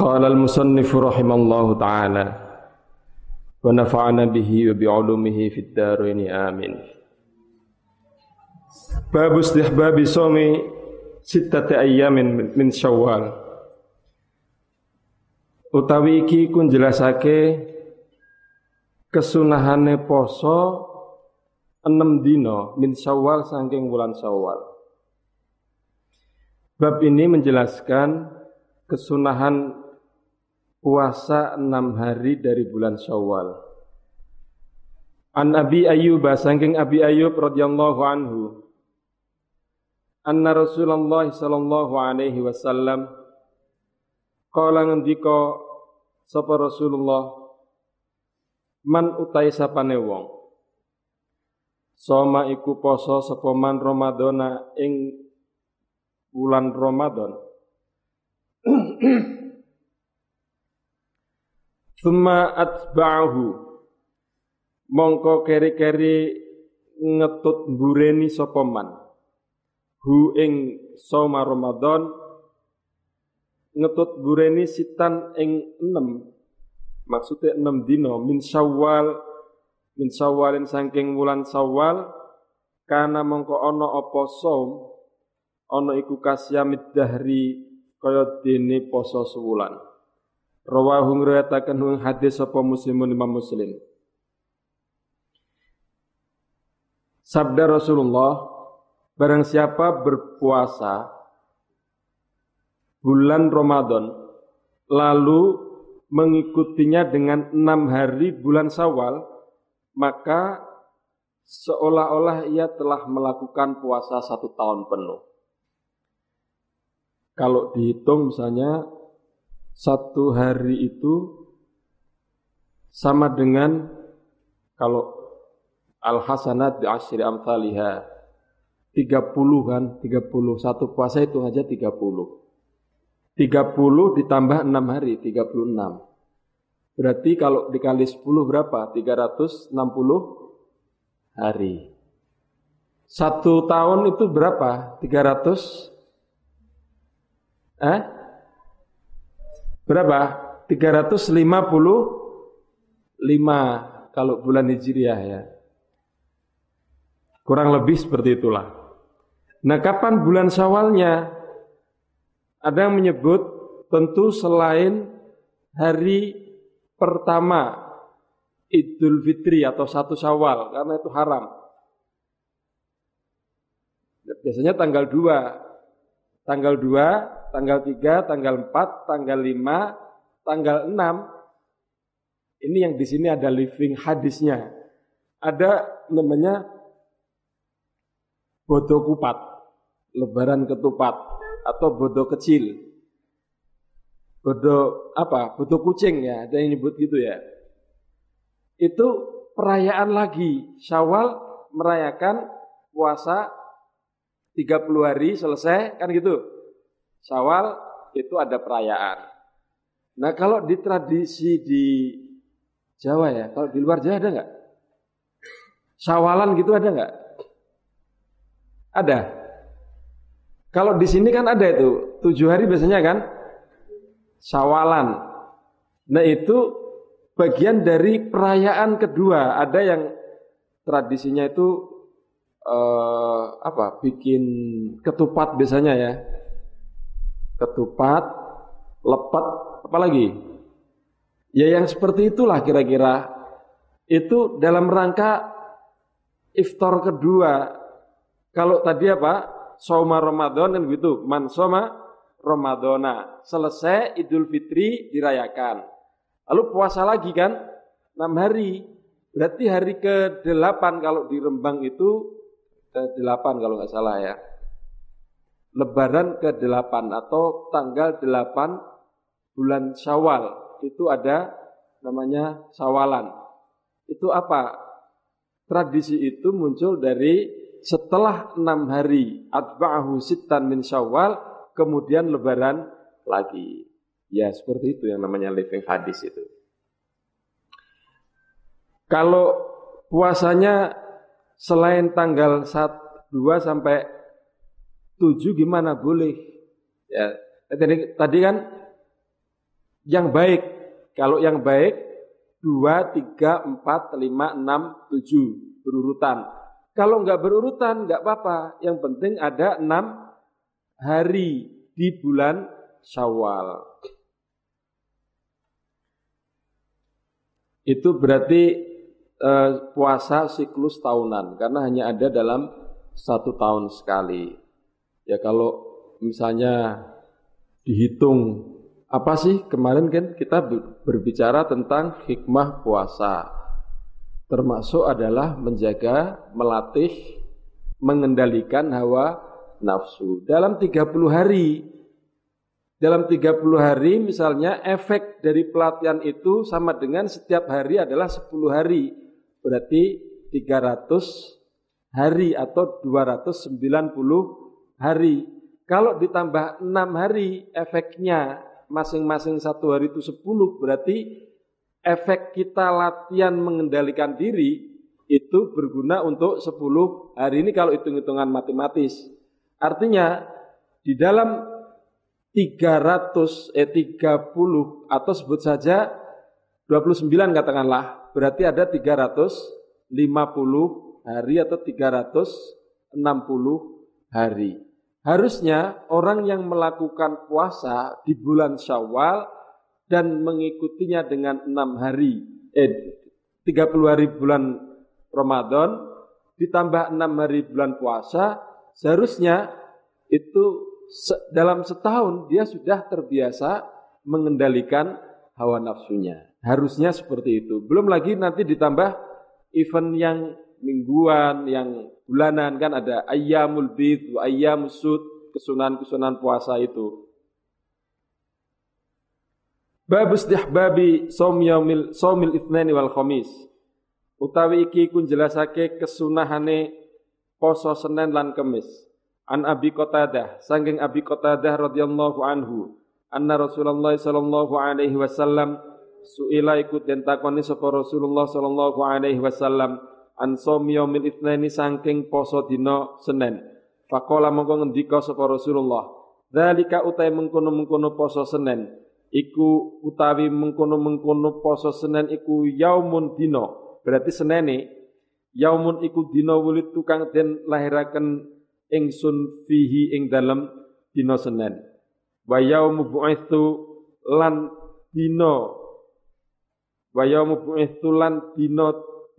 قال المصنف رحمه الله تعالى ونفعنا به وبعلومه في الدارين آمين باب استحباب صوم ستة أيام من شوال utawi iki kun jelasake kesunahane poso enam dino min syawal saking bulan syawal. Bab ini menjelaskan kesunahan puasa enam hari dari bulan Syawal. An Abi Ayyub saking Abi Ayyub radhiyallahu anhu. Anna Rasulullah sallallahu alaihi wasallam qala ngendika sapa Rasulullah man utai sapane wong Soma iku poso sapa man Ramadana ing bulan Ramadan Thumma atba'ahu. Mongko keri-keri ngetut bureni sapa man. Hu ing soma Ramadan ngetut bureni sitan ing enam maksudnya enam dino min syawal min syawalin saking wulan syawal karena mongko ono opo som ono iku kasyamid dahri kaya dene poso sewulan Rawahu ngriwayataken ing hadis sapa Muslimun Imam Muslim. Sabda Rasulullah, barang siapa berpuasa bulan Ramadan lalu mengikutinya dengan enam hari bulan Sawal, maka seolah-olah ia telah melakukan puasa satu tahun penuh. Kalau dihitung misalnya satu hari itu sama dengan kalau al hasanat di asyri amthaliha. 30 kan 30 satu puasa itu aja 30 30 ditambah 6 hari 36 berarti kalau dikali 10 berapa? 360 hari. Satu tahun itu berapa? 300 eh Berapa? 355 kalau bulan Hijriah ya. Kurang lebih seperti itulah. Nah, kapan bulan Syawalnya? Ada yang menyebut tentu selain hari pertama Idul Fitri atau satu Syawal karena itu haram. Biasanya tanggal 2. Tanggal 2 tanggal 3, tanggal 4, tanggal 5, tanggal 6. Ini yang di sini ada living hadisnya. Ada namanya bodoh kupat, lebaran ketupat atau bodoh kecil. Bodoh apa? Bodoh kucing ya, ada yang nyebut gitu ya. Itu perayaan lagi. Syawal merayakan puasa 30 hari selesai kan gitu. Syawal itu ada perayaan. Nah kalau di tradisi di Jawa ya, kalau di luar Jawa ada nggak? Syawalan gitu ada nggak? Ada. Kalau di sini kan ada itu tujuh hari biasanya kan Syawalan. Nah itu bagian dari perayaan kedua. Ada yang tradisinya itu eh, apa? Bikin ketupat biasanya ya ketupat, lepat, apa lagi? Ya yang seperti itulah kira-kira. Itu dalam rangka iftar kedua. Kalau tadi apa? Soma Ramadan kan gitu. Man soma Ramadana. Selesai Idul Fitri dirayakan. Lalu puasa lagi kan? 6 hari. Berarti hari ke-8 kalau di Rembang itu ke-8 kalau nggak salah ya. Lebaran ke-8 atau tanggal 8 bulan Syawal. Itu ada namanya Syawalan. Itu apa? Tradisi itu muncul dari setelah enam hari atba'ahu sittan min Syawal kemudian lebaran lagi. Ya seperti itu yang namanya living hadis itu. Kalau puasanya selain tanggal 1, 2 sampai tujuh gimana boleh? Ya, tadi, tadi kan Yang baik, kalau yang baik 2, 3, 4, 5, 6, 7 berurutan. Kalau nggak berurutan nggak apa-apa. Yang penting ada 6 hari di bulan Syawal. Itu berarti eh, puasa siklus tahunan karena hanya ada dalam satu tahun sekali. Ya kalau misalnya dihitung apa sih kemarin kan kita berbicara tentang hikmah puasa. Termasuk adalah menjaga, melatih, mengendalikan hawa nafsu. Dalam 30 hari dalam 30 hari misalnya efek dari pelatihan itu sama dengan setiap hari adalah 10 hari. Berarti 300 hari atau 290 hari. Kalau ditambah 6 hari efeknya masing-masing satu hari itu 10 berarti efek kita latihan mengendalikan diri itu berguna untuk 10 hari ini kalau hitung-hitungan matematis. Artinya di dalam 300 eh 30 atau sebut saja 29 katakanlah berarti ada 350 hari atau 360 hari. Harusnya orang yang melakukan puasa di bulan Syawal dan mengikutinya dengan enam hari, eh 30 hari bulan Ramadan ditambah enam hari bulan puasa, seharusnya itu dalam setahun dia sudah terbiasa mengendalikan hawa nafsunya. Harusnya seperti itu. Belum lagi nanti ditambah event yang mingguan, yang bulanan kan ada ayyamul bid, ayyamus sud, kesunan-kesunan puasa itu. Bab istihbabi som yaumil somil itsnaini wal khamis. Utawi iki ku jelasake kesunahane poso Senin lan Kamis. An Abi Qatadah, sangking Abi Qatadah radhiyallahu anhu, anna Rasulullah sallallahu alaihi wasallam suila ikut den takoni sapa Rasulullah sallallahu alaihi wasallam an somi yaumil itsnaini sangking poso dina Senin. Faqala mongko ngendika sapa Rasulullah, "Dzalika utai mengkono-mengkono poso Senin, iku utawi mengkono-mengkono poso Senin iku yaumun dina." Berarti Senene yaumun iku dina wulit tukang den lahiraken ingsun fihi ing dalem dina Senin. Wa yaumu bu'itsu lan dina wa yaumu bu'itsu lan dina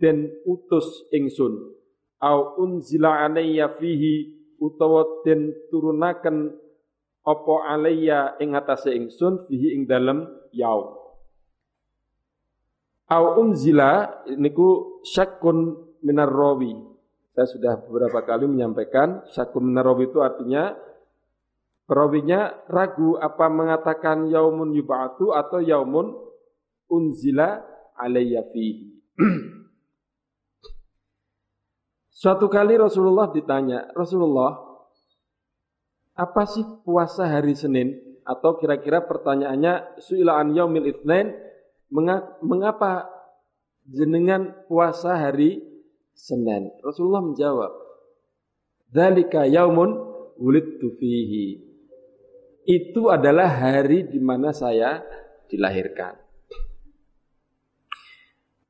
den utus ingsun. Au unzila alayya fihi utawa den turunaken apa alayya ing atase ingsun fihi ing dalem yaum. Au unzila niku syakun minar rawi saya sudah beberapa kali menyampaikan syakun narawi itu artinya perawinya ragu apa mengatakan yaumun yub'atu atau yaumun unzila alayya fihi. Suatu kali Rasulullah ditanya, Rasulullah, apa sih puasa hari Senin? Atau kira-kira pertanyaannya, su'ilaan yaumil itsnain, mengapa jenengan puasa hari Senin. Rasulullah menjawab, "Dzalika yaumun wulidtu fihi." Itu adalah hari di mana saya dilahirkan.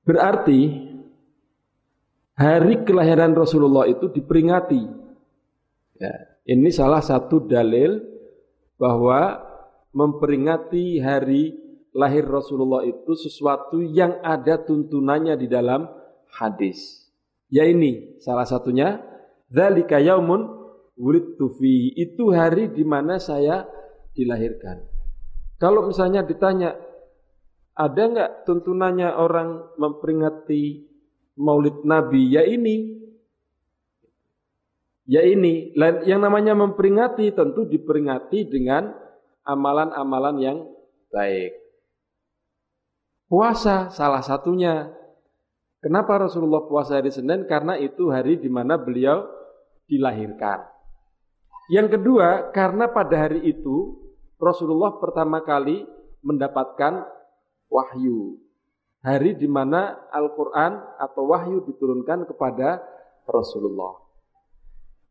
Berarti hari kelahiran Rasulullah itu diperingati. Ya, ini salah satu dalil bahwa memperingati hari lahir Rasulullah itu sesuatu yang ada tuntunannya di dalam hadis. Ya ini salah satunya dzalika yaumun wulidtu fi. Itu hari di mana saya dilahirkan. Kalau misalnya ditanya ada nggak tuntunannya orang memperingati Maulid Nabi? Ya ini. Ya ini. Yang namanya memperingati tentu diperingati dengan amalan-amalan yang baik. Puasa salah satunya Kenapa Rasulullah puasa hari Senin? Karena itu hari di mana beliau dilahirkan. Yang kedua, karena pada hari itu Rasulullah pertama kali mendapatkan wahyu. Hari di mana Al-Quran atau wahyu diturunkan kepada Rasulullah.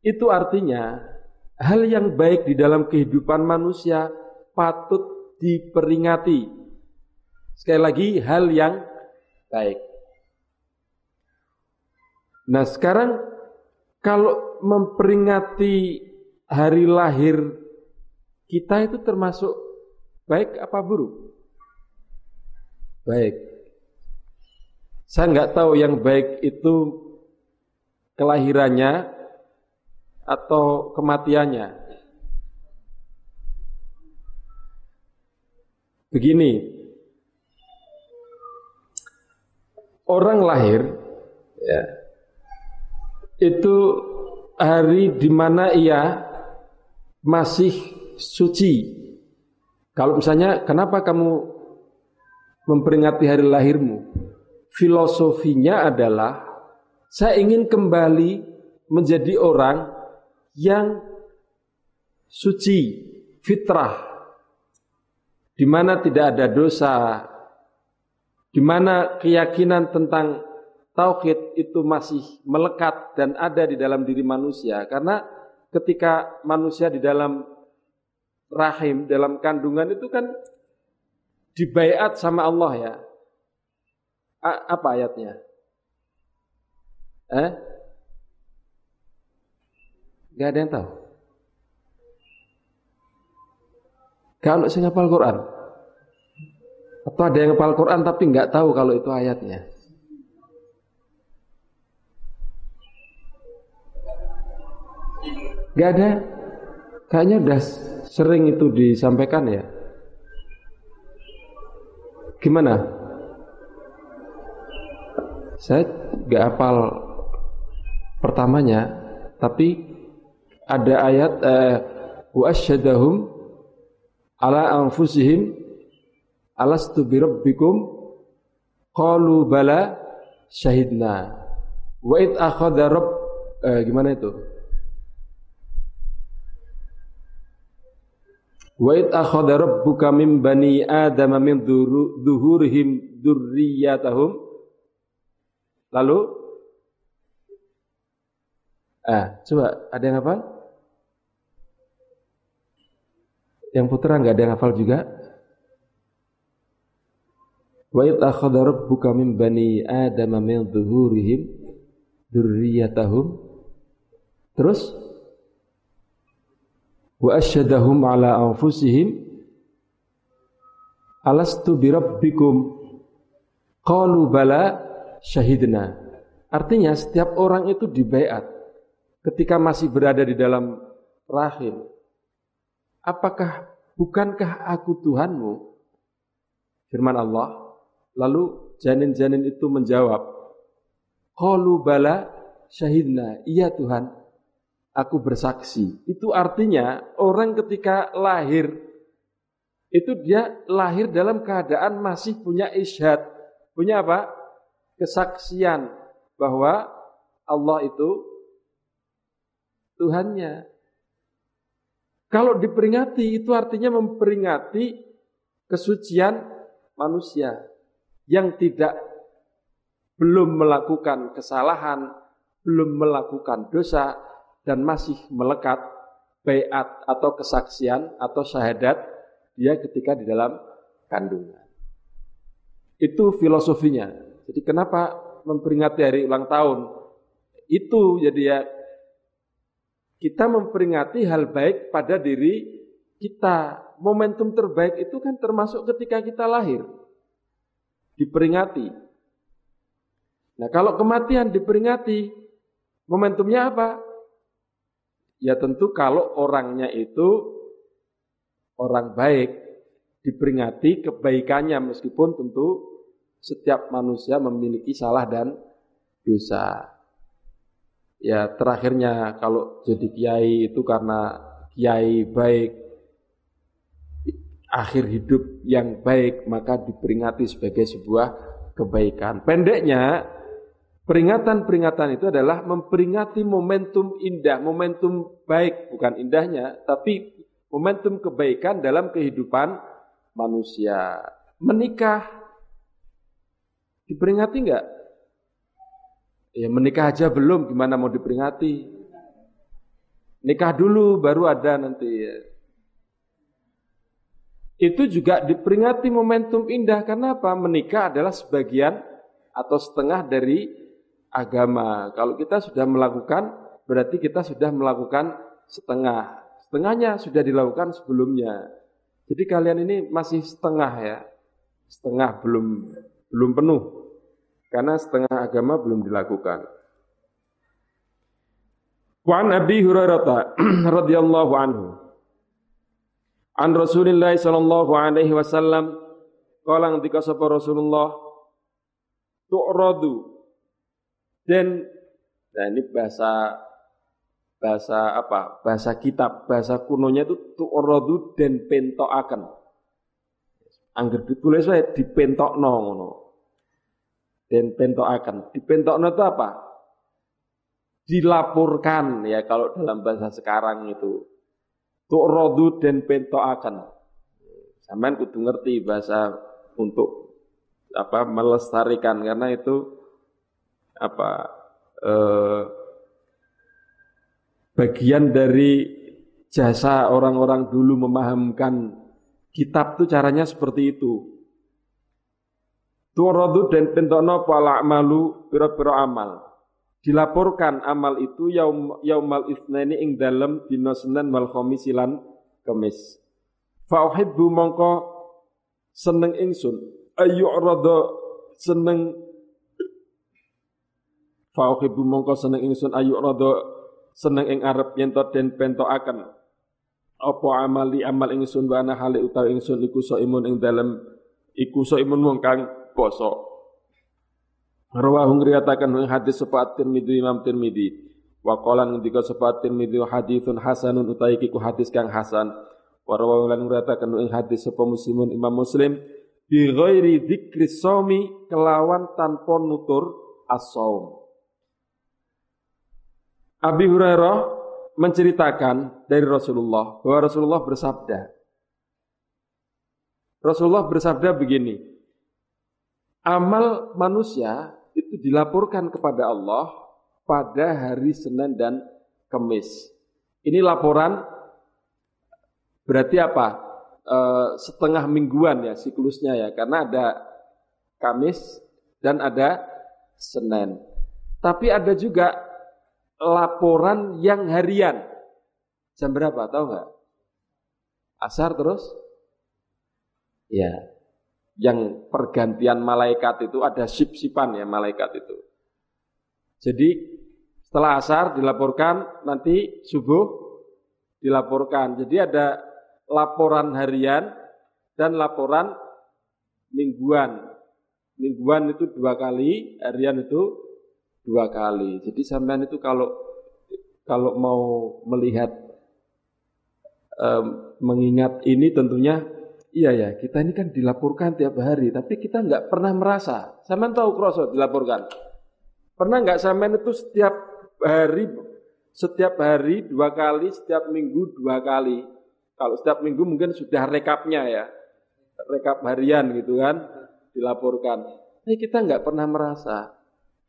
Itu artinya hal yang baik di dalam kehidupan manusia patut diperingati, Sekali lagi hal yang baik. Nah sekarang kalau memperingati hari lahir kita itu termasuk baik apa buruk? Baik. Saya nggak tahu yang baik itu kelahirannya atau kematiannya. Begini, orang lahir ya, itu hari di mana ia masih suci. Kalau misalnya, kenapa kamu memperingati hari lahirmu? Filosofinya adalah saya ingin kembali menjadi orang yang suci, fitrah, di mana tidak ada dosa, di mana keyakinan tentang tauhid itu masih melekat dan ada di dalam diri manusia. Karena ketika manusia di dalam rahim, dalam kandungan itu kan dibaiat sama Allah ya. Apa ayatnya? Eh? Gak ada yang tahu. Kalau saya ngapal Quran Atau ada yang ngapal Quran tapi nggak tahu kalau itu ayatnya Gak ada Kayaknya udah sering itu disampaikan ya Gimana? Saya gak hafal pertamanya Tapi ada ayat eh, Wa asyadahum ala anfusihim alastu birabbikum qalu bala syahidna. Wa id akhadha rabb eh, gimana itu? Wa id akhadha rabbuka min bani adama min dhuhurihim lalu? Ah coba ada yang apa Yang putra nggak ada yang hafal juga? Wa id akhadha rabbuka min bani adama min dhuhurihim dzurriyyatahum Terus? Wa asyhadahum ala anfusihim. Alastu bi rabbikum? Qalu bala syahidna artinya setiap orang itu dibaiat ketika masih berada di dalam rahim apakah bukankah aku Tuhanmu? Firman Allah. Lalu janin-janin itu menjawab, Qalu bala syahidna. Iya Tuhan, aku bersaksi. Itu artinya orang ketika lahir, itu dia lahir dalam keadaan masih punya isyad. Punya apa? Kesaksian bahwa Allah itu Tuhannya. Kalau diperingati itu artinya memperingati kesucian manusia yang tidak belum melakukan kesalahan, belum melakukan dosa dan masih melekat bayat atau kesaksian atau syahadat dia ketika di dalam kandungan. Itu filosofinya. Jadi kenapa memperingati hari ulang tahun? Itu jadi ya kita memperingati hal baik pada diri kita. Momentum terbaik itu kan termasuk ketika kita lahir. Diperingati. Nah kalau kematian diperingati, momentumnya apa? Ya tentu kalau orangnya itu orang baik, diperingati kebaikannya meskipun tentu setiap manusia memiliki salah dan dosa ya terakhirnya kalau jadi kiai itu karena kiai baik akhir hidup yang baik maka diperingati sebagai sebuah kebaikan. Pendeknya peringatan-peringatan itu adalah memperingati momentum indah, momentum baik bukan indahnya, tapi momentum kebaikan dalam kehidupan manusia. Menikah diperingati enggak? Ya menikah aja belum, gimana mau diperingati? Nikah dulu baru ada nanti ya. itu juga diperingati momentum indah karena apa? Menikah adalah sebagian atau setengah dari agama. Kalau kita sudah melakukan, berarti kita sudah melakukan setengah. Setengahnya sudah dilakukan sebelumnya. Jadi kalian ini masih setengah ya, setengah belum belum penuh, karena setengah agama belum dilakukan. Wan Abi Hurairah radhiyallahu anhu An Rasulillah sallallahu alaihi wasallam kala ngendika sapa Rasulullah tu'radu dan nah ini bahasa bahasa apa? Bahasa kitab, bahasa kunonya itu tu'radu dan pentokaken. Angger ditulis wae dipentokno ngono. Dan pentokaken. Dipentokno itu apa? Dilaporkan ya kalau dalam bahasa sekarang itu tu'radu dan pentoakan. Sampean kudu ngerti bahasa untuk apa melestarikan karena itu apa eh, bagian dari jasa orang-orang dulu memahamkan kitab itu caranya seperti itu. Tu'radu dan pentono pala amalu piro-piro amal. Dilaporkan amal itu yaum yaumal itsnaini ing dalem dina Senin wal khamis lan Kamis. Fa uhibbu mongko seneng ingsun. Ayu rada seneng. Fa uhibbu mongko seneng ingsun. Ayu rada seneng ing arep yen to den pentokaken apa amali amal ingsun wa ana hale utawi ingsun iku imun ing dalem. Iku imun wong kang poso Rawahu ngriwayataken ing hadis sapa Tirmidzi Imam Tirmidzi. Wa qala ngendika sapa Tirmidzi haditsun hasanun utawi iku hadis kang hasan. Wa rawahu lan ngriwayataken ing hadis sapa Muslimun Imam Muslim bi ghairi dzikri shaumi kelawan tanpa nutur as-shaum. Abi Hurairah menceritakan dari Rasulullah bahwa Rasulullah bersabda Rasulullah bersabda begini Amal manusia itu dilaporkan kepada Allah pada hari Senin dan Kamis. Ini laporan berarti apa? E, setengah mingguan ya siklusnya ya, karena ada Kamis dan ada Senin. Tapi ada juga laporan yang harian. Jam berapa? Tahu nggak? Asar terus? Ya, yang pergantian malaikat itu ada sip-sipan ya malaikat itu. Jadi setelah asar dilaporkan, nanti subuh dilaporkan. Jadi ada laporan harian dan laporan mingguan. Mingguan itu dua kali, harian itu dua kali. Jadi sampean itu kalau kalau mau melihat um, mengingat ini tentunya Iya ya, kita ini kan dilaporkan tiap hari, tapi kita nggak pernah merasa. Saman tahu kroso dilaporkan. Pernah nggak saman itu setiap hari, setiap hari dua kali, setiap minggu dua kali. Kalau setiap minggu mungkin sudah rekapnya ya, rekap harian gitu kan, dilaporkan. Tapi kita nggak pernah merasa.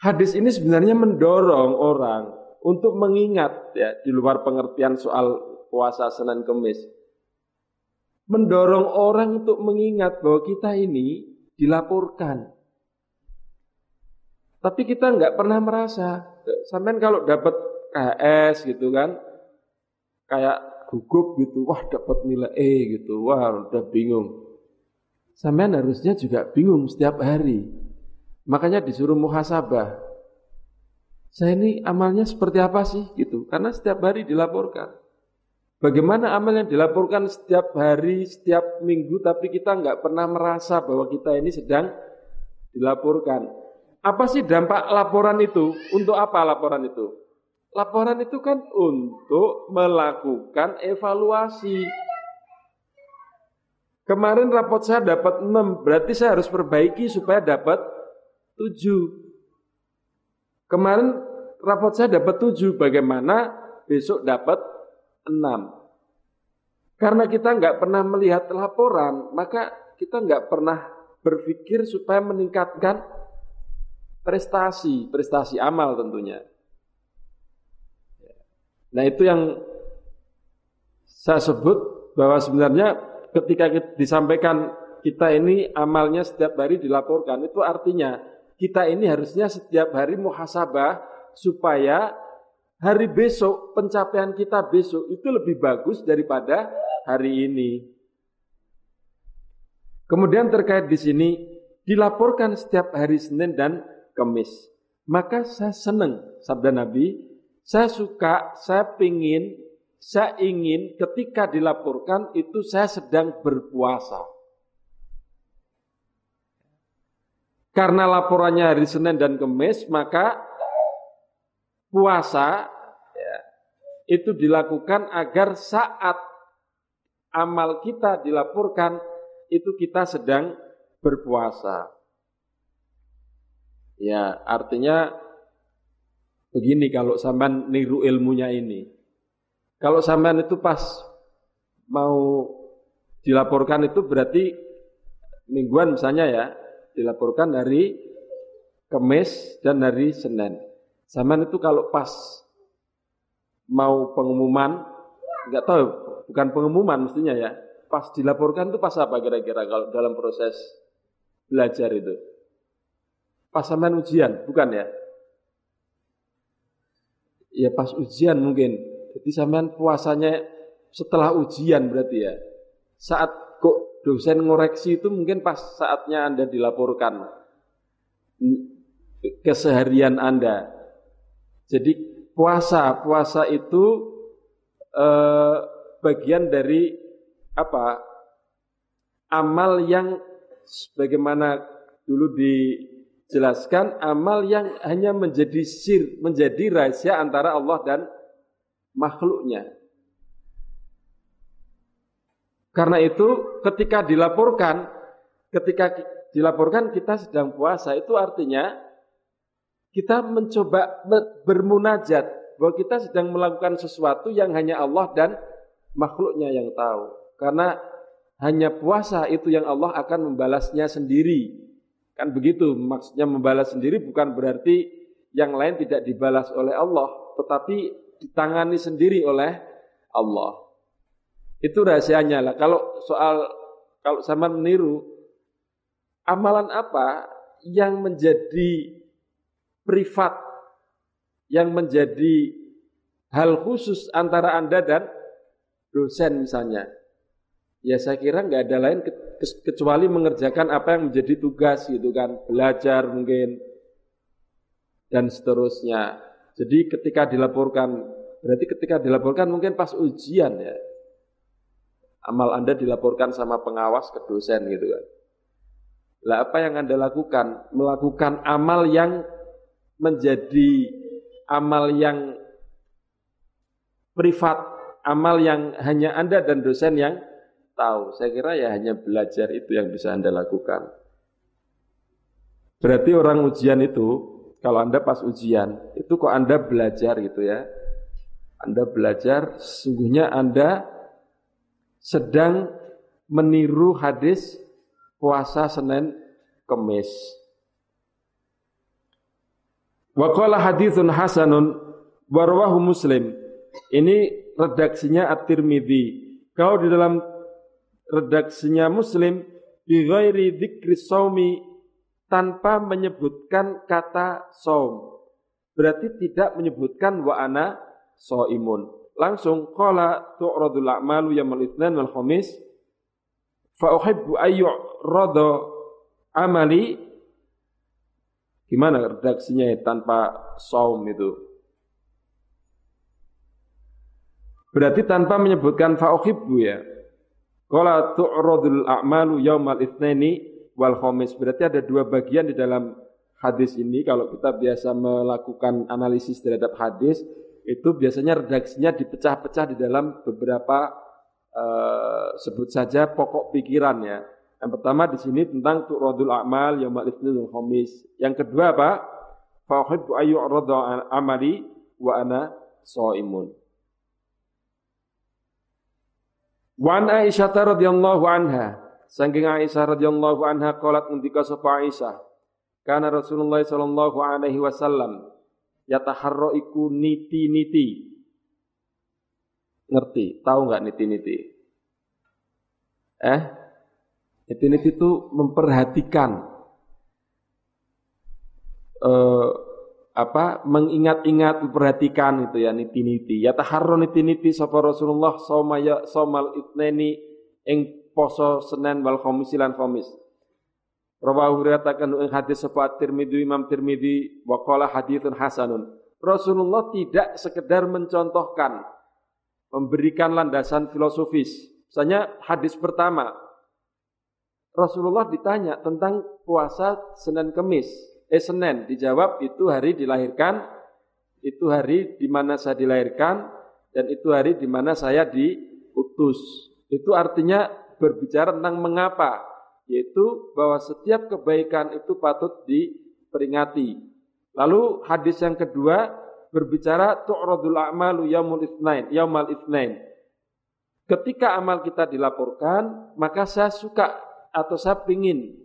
Hadis ini sebenarnya mendorong orang untuk mengingat ya di luar pengertian soal puasa Senin Kemis mendorong orang untuk mengingat bahwa kita ini dilaporkan. Tapi kita nggak pernah merasa. Sampai kalau dapat KS gitu kan, kayak gugup gitu, wah dapat nilai E gitu, wah udah bingung. Sampai harusnya juga bingung setiap hari. Makanya disuruh muhasabah. Saya ini amalnya seperti apa sih gitu, karena setiap hari dilaporkan. Bagaimana amal yang dilaporkan setiap hari, setiap minggu, tapi kita nggak pernah merasa bahwa kita ini sedang dilaporkan. Apa sih dampak laporan itu? Untuk apa laporan itu? Laporan itu kan untuk melakukan evaluasi. Kemarin rapot saya dapat 6, berarti saya harus perbaiki supaya dapat 7. Kemarin rapot saya dapat 7, bagaimana besok dapat. Karena kita nggak pernah melihat laporan, maka kita nggak pernah berpikir supaya meningkatkan prestasi, prestasi amal tentunya. Nah itu yang saya sebut bahwa sebenarnya ketika disampaikan kita ini amalnya setiap hari dilaporkan, itu artinya kita ini harusnya setiap hari muhasabah supaya hari besok, pencapaian kita besok itu lebih bagus daripada hari ini. Kemudian terkait di sini dilaporkan setiap hari Senin dan Kamis. Maka saya senang sabda Nabi, saya suka, saya pingin, saya ingin ketika dilaporkan itu saya sedang berpuasa. Karena laporannya hari Senin dan Kamis, maka puasa itu dilakukan agar saat amal kita dilaporkan itu kita sedang berpuasa. Ya, artinya begini kalau sampean niru ilmunya ini. Kalau sampean itu pas mau dilaporkan itu berarti mingguan misalnya ya, dilaporkan dari Kamis dan dari Senin. Zaman itu kalau pas mau pengumuman, nggak tahu, bukan pengumuman mestinya ya, pas dilaporkan itu pas apa kira-kira kalau dalam proses belajar itu? Pas zaman ujian, bukan ya? Ya pas ujian mungkin. Jadi sampean puasanya setelah ujian berarti ya. Saat kok dosen ngoreksi itu mungkin pas saatnya Anda dilaporkan keseharian Anda. Jadi puasa, puasa itu eh, bagian dari apa? Amal yang sebagaimana dulu dijelaskan, amal yang hanya menjadi sir, menjadi rahasia antara Allah dan makhluknya. Karena itu ketika dilaporkan, ketika dilaporkan kita sedang puasa itu artinya kita mencoba bermunajat bahwa kita sedang melakukan sesuatu yang hanya Allah dan makhluknya yang tahu. Karena hanya puasa itu yang Allah akan membalasnya sendiri. Kan begitu, maksudnya membalas sendiri bukan berarti yang lain tidak dibalas oleh Allah, tetapi ditangani sendiri oleh Allah. Itu rahasianya lah. Kalau soal kalau sama meniru amalan apa yang menjadi privat yang menjadi hal khusus antara Anda dan dosen misalnya. Ya saya kira nggak ada lain kecuali mengerjakan apa yang menjadi tugas gitu kan, belajar mungkin dan seterusnya. Jadi ketika dilaporkan, berarti ketika dilaporkan mungkin pas ujian ya. Amal Anda dilaporkan sama pengawas ke dosen gitu kan. Lah apa yang Anda lakukan? Melakukan amal yang menjadi amal yang privat, amal yang hanya Anda dan dosen yang tahu. Saya kira ya hanya belajar itu yang bisa Anda lakukan. Berarti orang ujian itu, kalau Anda pas ujian, itu kok Anda belajar gitu ya. Anda belajar, sesungguhnya Anda sedang meniru hadis puasa Senin Kemis. Wa qala haditsun hasanun warwahu Muslim. Ini redaksinya At-Tirmidzi. Kalau di dalam redaksinya Muslim bi ghairi dzikri saumi tanpa menyebutkan kata saum. Berarti tidak menyebutkan wa ana shaimun. Langsung qala tu'radul a'malu yaumul itsnan wal khamis fa uhibbu ayyu amali Gimana redaksinya ya, tanpa saum itu? Berarti tanpa menyebutkan fa'uhibbu ya. Qala tu'radul a'malu yaumal itsnaini wal khamis. Berarti ada dua bagian di dalam hadis ini kalau kita biasa melakukan analisis terhadap hadis itu biasanya redaksinya dipecah-pecah di dalam beberapa uh, sebut saja pokok pikiran ya. Yang pertama di sini tentang tu'radul a'mal itsnin wal khamis. Yang kedua apa? Fa uhibbu ayyu'rada amali wa ana shaimun. Wa an Aisyah radhiyallahu anha, saking Aisyah radhiyallahu anha qalat ngendika sapa Aisyah, kana Rasulullah sallallahu alaihi wasallam yataharro iku niti-niti. Ngerti? Tahu enggak niti-niti? Eh, niti-niti itu memperhatikan eh, apa mengingat-ingat memperhatikan itu ya niti-niti. Ya taharro niti-niti sapa Rasulullah somaya somal itneni ing poso Senin wal Khamis lan Khamis Rawahu riwayataken ing hadis sapa Tirmidzi Imam Tirmidzi wa qala haditsun hasanun. Rasulullah tidak sekedar mencontohkan memberikan landasan filosofis. Misalnya hadis pertama Rasulullah ditanya tentang puasa Senin Kemis. Eh Senin. Dijawab itu hari dilahirkan itu hari di mana saya dilahirkan dan itu hari di mana saya diutus. Itu artinya berbicara tentang mengapa yaitu bahwa setiap kebaikan itu patut diperingati. Lalu hadis yang kedua berbicara tu'radul a'malu yaumul itsnain yaumal itsnain. Ketika amal kita dilaporkan maka saya suka atau saya ingin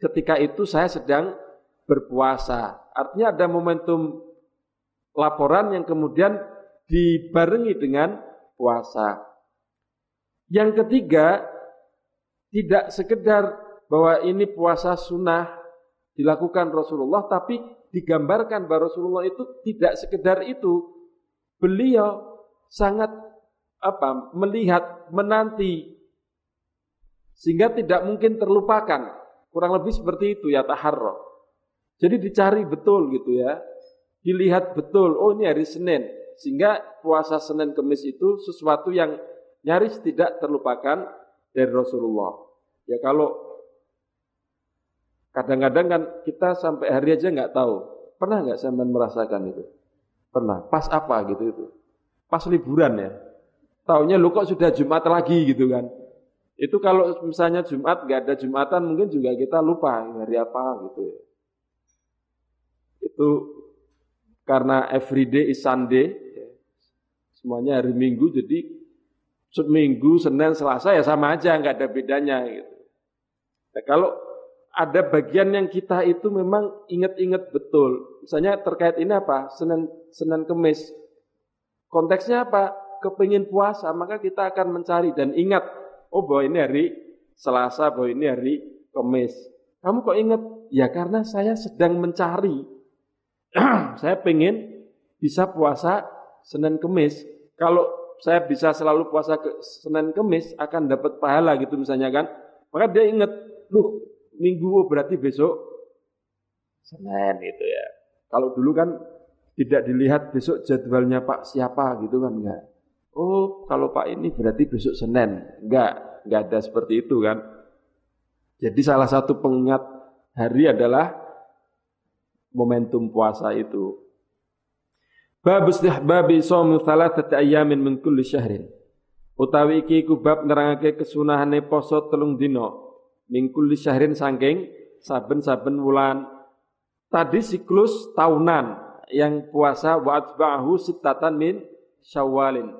ketika itu saya sedang berpuasa. Artinya ada momentum laporan yang kemudian dibarengi dengan puasa. Yang ketiga, tidak sekedar bahwa ini puasa sunnah dilakukan Rasulullah, tapi digambarkan bahwa Rasulullah itu tidak sekedar itu. Beliau sangat apa melihat, menanti, sehingga tidak mungkin terlupakan. Kurang lebih seperti itu ya taharroh. Jadi dicari betul gitu ya. Dilihat betul, oh ini hari Senin. Sehingga puasa Senin Kemis itu sesuatu yang nyaris tidak terlupakan dari Rasulullah. Ya kalau kadang-kadang kan kita sampai hari aja nggak tahu. Pernah nggak saya merasakan itu? Pernah. Pas apa gitu itu? Pas liburan ya. Taunya lu kok sudah Jumat lagi gitu kan. Itu kalau misalnya Jumat nggak ada Jumatan mungkin juga kita lupa hari apa gitu ya itu karena everyday is Sunday, semuanya hari Minggu, jadi seminggu, Senin, Selasa ya sama aja, nggak ada bedanya gitu. Nah, kalau ada bagian yang kita itu memang ingat-ingat betul, misalnya terkait ini apa, Senin, Senin Kemis, konteksnya apa? Kepingin puasa, maka kita akan mencari dan ingat, oh bahwa ini hari Selasa, bahwa ini hari Kemis. Kamu kok ingat? Ya karena saya sedang mencari saya pengen bisa puasa Senin Kemis. Kalau saya bisa selalu puasa ke Senin Kemis akan dapat pahala gitu misalnya kan. Maka dia ingat, lu minggu oh, berarti besok Senin itu ya. Kalau dulu kan tidak dilihat besok jadwalnya Pak siapa gitu kan enggak. Oh, kalau Pak ini berarti besok Senin. Enggak, enggak ada seperti itu kan. Jadi salah satu pengingat hari adalah momentum puasa itu. Bab istihbabi shaum thalathati ayamin min kulli syahrin. Utawi iki bab nerangake kesunahane poso telung dina min kulli syahrin saking saben-saben wulan. Tadi siklus tahunan yang puasa wa atba'ahu sittatan min syawalin.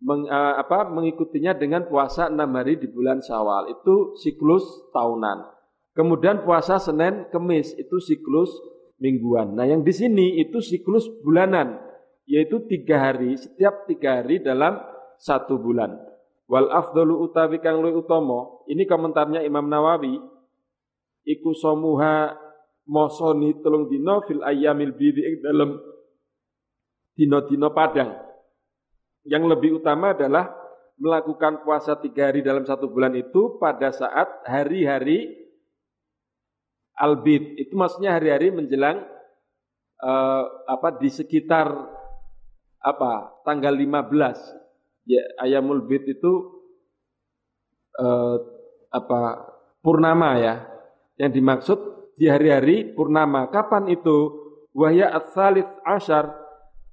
Meng, uh, apa, mengikutinya dengan puasa enam hari di bulan syawal. Itu siklus tahunan. Kemudian puasa Senin, Kemis itu siklus mingguan. Nah yang di sini itu siklus bulanan, yaitu tiga hari, setiap tiga hari dalam satu bulan. Wal afdalu utawi kang luwih utama, ini komentarnya Imam Nawawi, iku somuha mosoni telung dino fil ayamil ing dalam dino-dino padang. Yang lebih utama adalah melakukan puasa tiga hari dalam satu bulan itu pada saat hari-hari albid. Itu maksudnya hari-hari menjelang uh, apa di sekitar apa tanggal 15 ya ayamul bid itu uh, apa purnama ya. Yang dimaksud di hari-hari purnama. Kapan itu? Wahya ats-tsalits asyar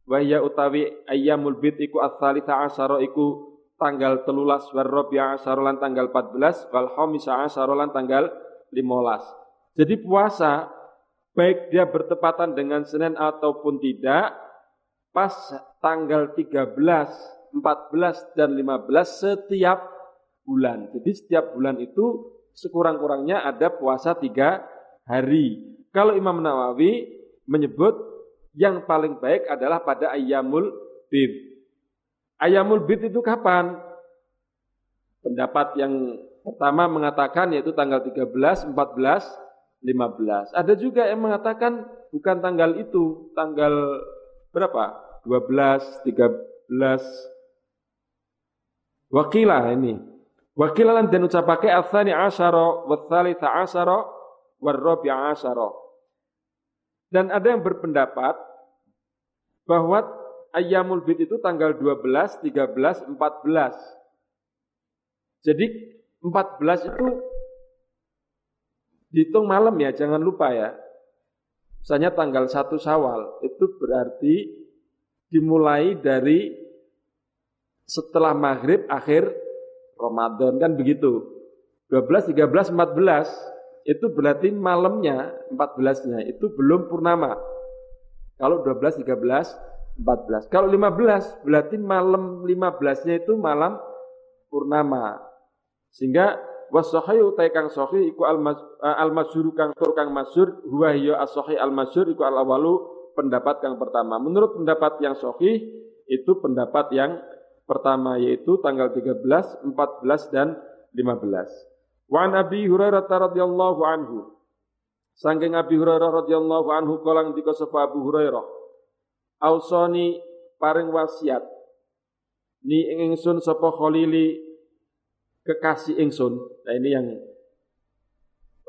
wahya utawi ayamul bid iku ats-tsalits asyara iku tanggal telulas warrobi asyara lan tanggal 14 wal khamisa asyara lan tanggal 15 jadi puasa baik dia bertepatan dengan Senin ataupun tidak pas tanggal 13, 14 dan 15 setiap bulan. Jadi setiap bulan itu sekurang-kurangnya ada puasa tiga hari. Kalau Imam Nawawi menyebut yang paling baik adalah pada ayamul bid. Ayamul bid itu kapan? Pendapat yang pertama mengatakan yaitu tanggal 13, 14, 15. Ada juga yang mengatakan bukan tanggal itu, tanggal berapa? 12, 13. Wakilah ini. Wakilah dan ucapake athani asyara wa thalitha asyara wa rabi'a asyara. Dan ada yang berpendapat bahwa Ayyamul Bid itu tanggal 12, 13, 14. Jadi 14 itu dihitung malam ya, jangan lupa ya. Misalnya tanggal 1 Syawal itu berarti dimulai dari setelah maghrib akhir Ramadan kan begitu. 12, 13, 14 itu berarti malamnya 14-nya itu belum purnama. Kalau 12, 13, 14. Kalau 15 berarti malam 15-nya itu malam purnama. Sehingga wasahihu ta kang sahih iku al eh, masyhur kang tur kang masyhur huwa hiya al masyhur iku al awalu pendapat kang pertama. Menurut pendapat yang sahih itu pendapat yang pertama yaitu tanggal 13, 14 dan 15. Wa an Abi Hurairah radhiyallahu anhu. Sangking Abi Hurairah radhiyallahu anhu kolang dika sapa Abu Hurairah. Ausoni paring wasiat ni ingsun sapa khalili kekasih ingsun. Nah ini yang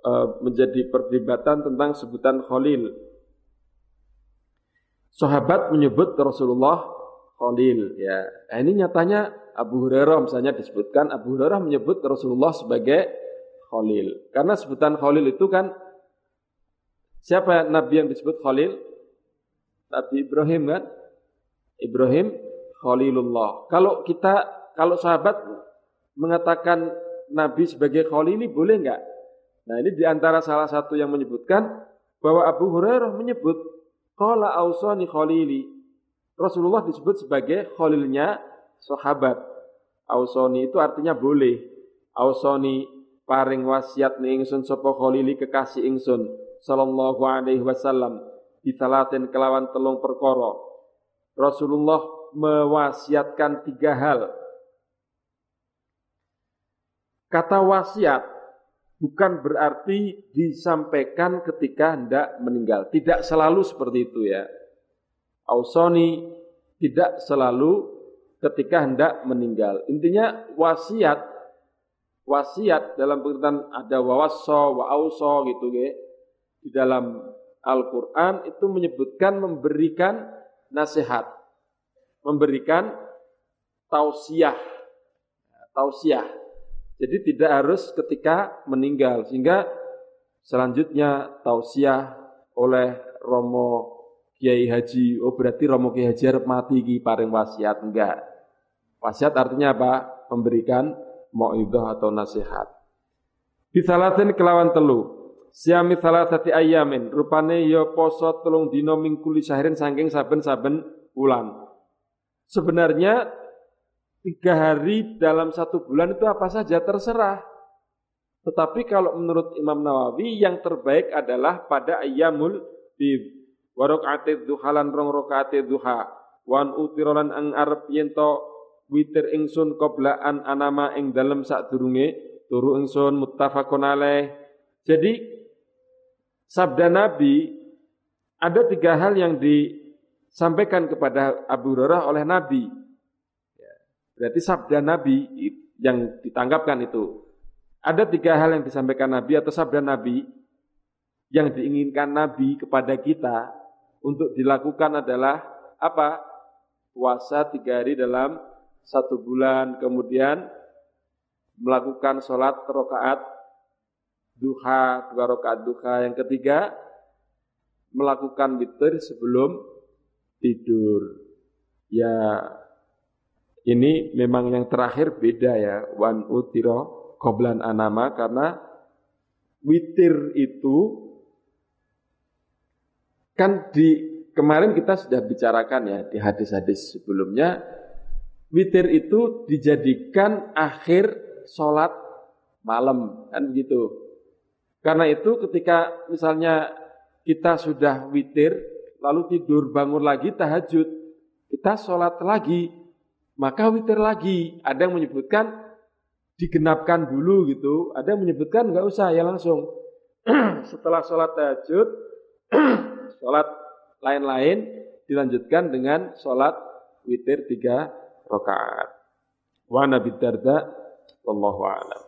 uh, menjadi perdebatan tentang sebutan Khalil. Sahabat menyebut Rasulullah Khalil ya. Nah, ini nyatanya Abu Hurairah misalnya disebutkan Abu Hurairah menyebut Rasulullah sebagai Khalil. Karena sebutan Khalil itu kan siapa nabi yang disebut Khalil? Nabi Ibrahim kan? Ibrahim Khalilullah. Kalau kita kalau sahabat mengatakan Nabi sebagai khalili boleh enggak? Nah ini di antara salah satu yang menyebutkan bahwa Abu Hurairah menyebut Qala ausani khalili. Rasulullah disebut sebagai khalilnya sahabat. Ausoni itu artinya boleh. Ausoni paring wasiat ni ingsun sapa khalili kekasih ingsun sallallahu alaihi wasallam ditalatin kelawan telung perkara. Rasulullah mewasiatkan tiga hal Kata wasiat bukan berarti disampaikan ketika hendak meninggal. Tidak selalu seperti itu ya. Ausoni tidak selalu ketika hendak meninggal. Intinya wasiat wasiat dalam pengertian ada wawasso, wa auso gitu ya. Di dalam Al-Qur'an itu menyebutkan memberikan nasihat, memberikan tausiah. Tausiah jadi tidak harus ketika meninggal sehingga selanjutnya tausiah oleh Romo Kiai Haji. Oh berarti Romo Kiai Haji harus mati ki paring wasiat enggak. Wasiat artinya apa? Memberikan mauidhah atau nasihat. Bisalatin kelawan telu. Siami salatati ayamin. Rupane ya poso telung dino mingkuli syahirin sangking saben-saben bulan. Sebenarnya tiga hari dalam satu bulan itu apa saja terserah. Tetapi kalau menurut Imam Nawawi yang terbaik adalah pada ayyamul bid. Warokate duha lan rong rokaate duha. Wan utirolan ang arep yento witir ingsun koblaan anama ing dalem sak durunge turu ingsun muttafaqun alaih. Jadi sabda Nabi ada tiga hal yang disampaikan kepada Abu Hurairah oleh Nabi. Berarti sabda Nabi yang ditangkapkan itu. Ada tiga hal yang disampaikan Nabi atau sabda Nabi yang diinginkan Nabi kepada kita untuk dilakukan adalah apa? Puasa tiga hari dalam satu bulan, kemudian melakukan sholat rokaat duha, dua rokaat duha. Yang ketiga, melakukan witir sebelum tidur. Ya ini memang yang terakhir beda ya, wan utiro koblan anama karena witir itu kan di kemarin kita sudah bicarakan ya di hadis-hadis sebelumnya witir itu dijadikan akhir sholat malam kan gitu. Karena itu ketika misalnya kita sudah witir lalu tidur bangun lagi tahajud kita sholat lagi maka witir lagi. Ada yang menyebutkan digenapkan dulu gitu. Ada yang menyebutkan nggak usah ya langsung setelah sholat tahajud, sholat lain-lain dilanjutkan dengan sholat witir tiga rakaat. Wa Nabi Darda, wallahu a'lam.